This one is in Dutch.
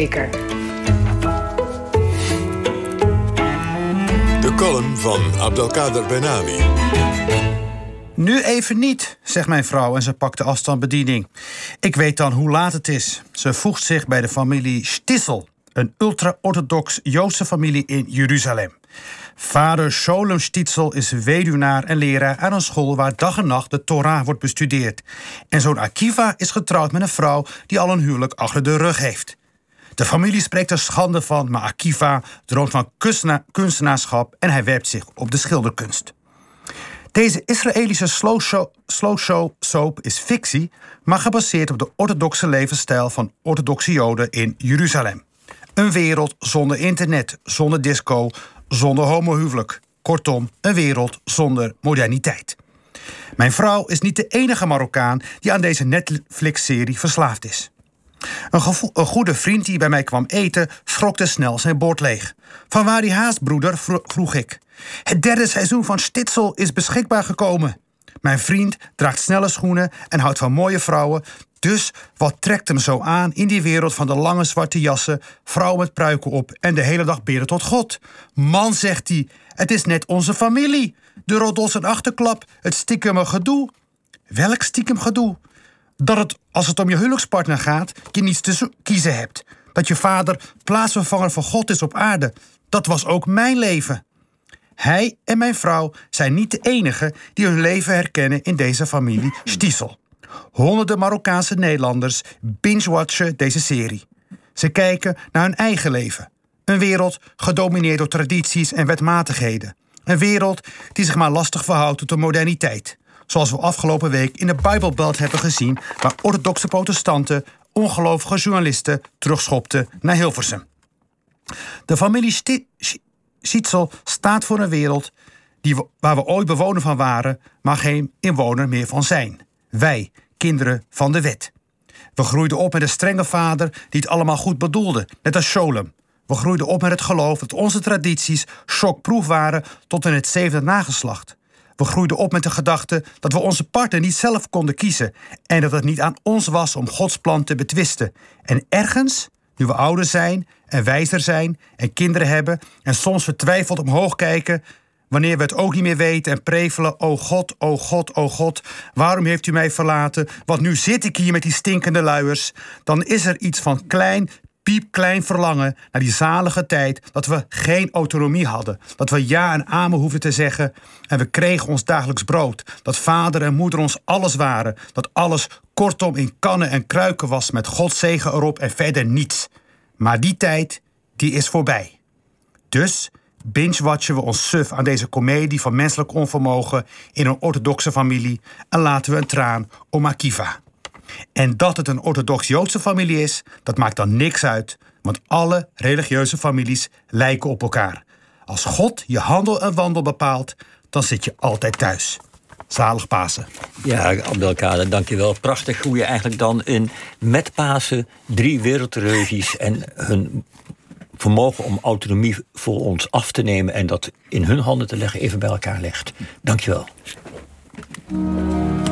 zeker. De column van Abdelkader Benami. Nu even niet, zegt mijn vrouw en ze pakt de afstandsbediening. Ik weet dan hoe laat het is. Ze voegt zich bij de familie Stissel, een ultra-orthodox Joodse familie in Jeruzalem. Vader Sholem Stitzel is weduwnaar en leraar aan een school waar dag en nacht de Torah wordt bestudeerd. En zoon Akiva is getrouwd met een vrouw die al een huwelijk achter de rug heeft. De familie spreekt er schande van, maar Akiva droomt van kunstenaarschap en hij werpt zich op de schilderkunst. Deze Israëlische slow show, soap is fictie, maar gebaseerd op de orthodoxe levensstijl van orthodoxe Joden in Jeruzalem. Een wereld zonder internet, zonder disco, zonder homohuwelijk. Kortom, een wereld zonder moderniteit. Mijn vrouw is niet de enige Marokkaan die aan deze Netflix-serie verslaafd is. Een, goede vriend die bij mij kwam eten, schrokte snel zijn bord leeg. Van waar die haast, broeder? vroeg ik. Het derde seizoen van Stitzel is beschikbaar gekomen. Mijn vriend draagt snelle schoenen en houdt van mooie vrouwen. Dus wat trekt hem zo aan in die wereld van de lange zwarte jassen, vrouwen met pruiken op en de hele dag beren tot God? Man, zegt hij, het is net onze familie. De roddels en achterklap, het stiekeme gedoe. Welk stiekem gedoe? Dat het, als het om je huwelijkspartner gaat, je niets te kiezen hebt. Dat je vader plaatsvervanger van God is op aarde. Dat was ook mijn leven. Hij en mijn vrouw zijn niet de enigen die hun leven herkennen in deze familie Stiesel. Honderden Marokkaanse Nederlanders binge-watchen deze serie. Ze kijken naar hun eigen leven. Een wereld gedomineerd door tradities en wetmatigheden. Een wereld die zich maar lastig verhoudt tot de moderniteit. Zoals we afgelopen week in de Bijbelbelt hebben gezien, waar orthodoxe protestanten ongelovige journalisten terugschopten naar Hilversum. De familie Sietsel staat voor een wereld die waar we ooit bewoner van waren, maar geen inwoner meer van zijn. Wij, kinderen van de wet. We groeiden op met een strenge vader die het allemaal goed bedoelde, net als Sholem. We groeiden op met het geloof dat onze tradities shockproof waren tot in het zevende nageslacht. We groeiden op met de gedachte dat we onze partner niet zelf konden kiezen en dat het niet aan ons was om Gods plan te betwisten. En ergens, nu we ouder zijn en wijzer zijn en kinderen hebben en soms vertwijfeld omhoog kijken, wanneer we het ook niet meer weten en prevelen: O God, o God, o God, waarom heeft u mij verlaten? Want nu zit ik hier met die stinkende luiers. Dan is er iets van klein, piepklein verlangen naar die zalige tijd dat we geen autonomie hadden. Dat we ja en amen hoefden te zeggen en we kregen ons dagelijks brood. Dat vader en moeder ons alles waren. Dat alles kortom in kannen en kruiken was met Gods zegen erop en verder niets. Maar die tijd, die is voorbij. Dus binge-watchen we ons suf aan deze komedie van menselijk onvermogen in een orthodoxe familie en laten we een traan om Akiva. En dat het een orthodox-Joodse familie is, dat maakt dan niks uit, want alle religieuze families lijken op elkaar. Als God je handel en wandel bepaalt, dan zit je altijd thuis. Zalig Pasen. Ja, Abdelkader, dankjewel. Prachtig hoe je eigenlijk dan in met Pasen drie wereldreligies en hun vermogen om autonomie voor ons af te nemen en dat in hun handen te leggen even bij elkaar legt. Dankjewel.